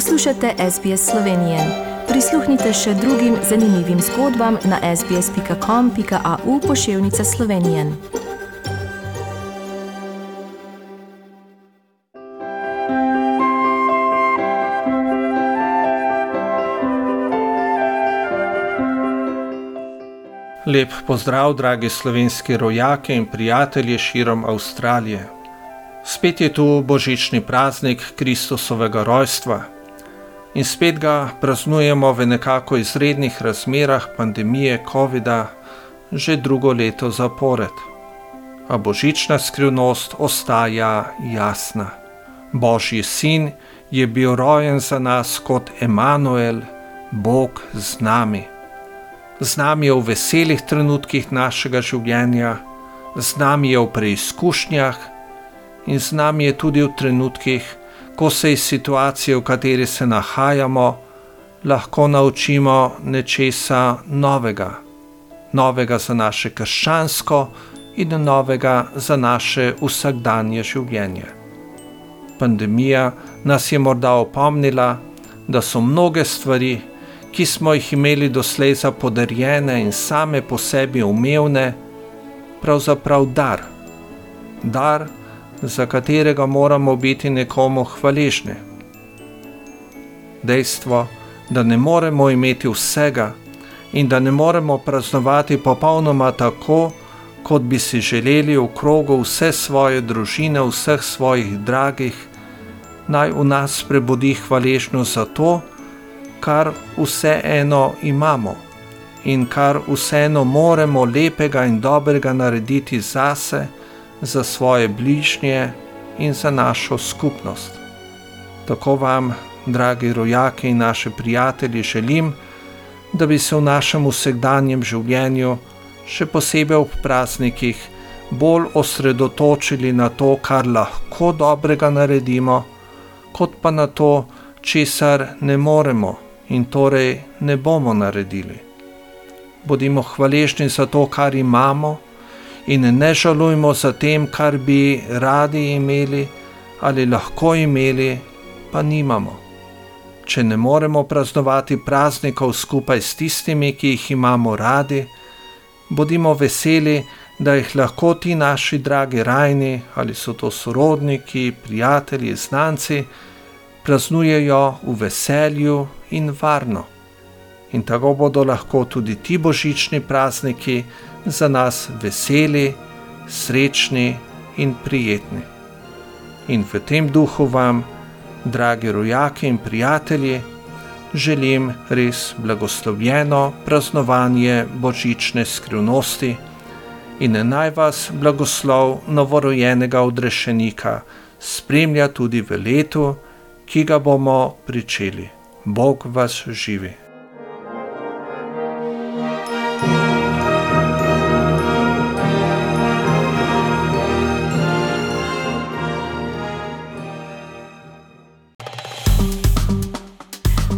Poslušate SBS Slovenije. Prisluhnite še drugim zanimivim zgodbam na sbsp.com.au pošiljka Slovenije. Lep pozdrav, dragi slovenski rojaki in prijatelji širom Avstralije. Spet je tu božični praznik Kristusovega rojstva in spet ga praznujemo v nekako izrednih razmerah pandemije COVID-a že drugo leto zapored. A božična skrivnost ostaja jasna. Božji sin je bil rojen za nas kot Emanuel, Bog z nami z nami je v veselih trenutkih našega življenja, z nami je v preizkušnjah in z nami je tudi v trenutkih, ko se iz situacije, v kateri se nahajamo, lahko naučimo nečesa novega, novega za naše krščansko in novega za naše vsakdanje življenje. Pandemija nas je morda opomnila, da so mnoge stvari, ki smo jih imeli doslej za podarjene in same po sebi umevne, pravzaprav dar. Dar, za katerega moramo biti nekomu hvaležni. Dejstvo, da ne moremo imeti vsega in da ne moremo praznovati popolnoma tako, kot bi si želeli v krogu vse svoje družine, vseh svojih dragih, naj v nas prebudi hvaležnost za to, kar vseeno imamo in kar vseeno moremo lepega in dobrega narediti zase, za svoje bližnje in za našo skupnost. Tako vam, dragi rojaki in naši prijatelji, želim, da bi se v našem vsakdanjem življenju, še posebej ob praznikih, bolj osredotočili na to, kar lahko dobrega naredimo, kot pa na to, česar ne moremo in torej ne bomo naredili. Bodimo hvaležni za to, kar imamo, in ne žalujmo za tem, kar bi radi imeli ali lahko imeli, pa nimamo. Če ne moremo praznovati praznikov skupaj s tistimi, ki jih imamo radi, bodimo veseli, da jih lahko ti naši dragi rajni, ali so to sorodniki, prijatelji, znanci, praznujejo v veselju in varno. In tako bodo lahko tudi ti božični prazniki za nas veseli, srečni in prijetni. In v tem duhu vam, dragi rojaki in prijatelji, želim res blagoslovljeno praznovanje božične skrivnosti in naj vas blagoslov novorojenega odrešenika spremlja tudi v letu, ki ga bomo pričeli. Bog vas živi.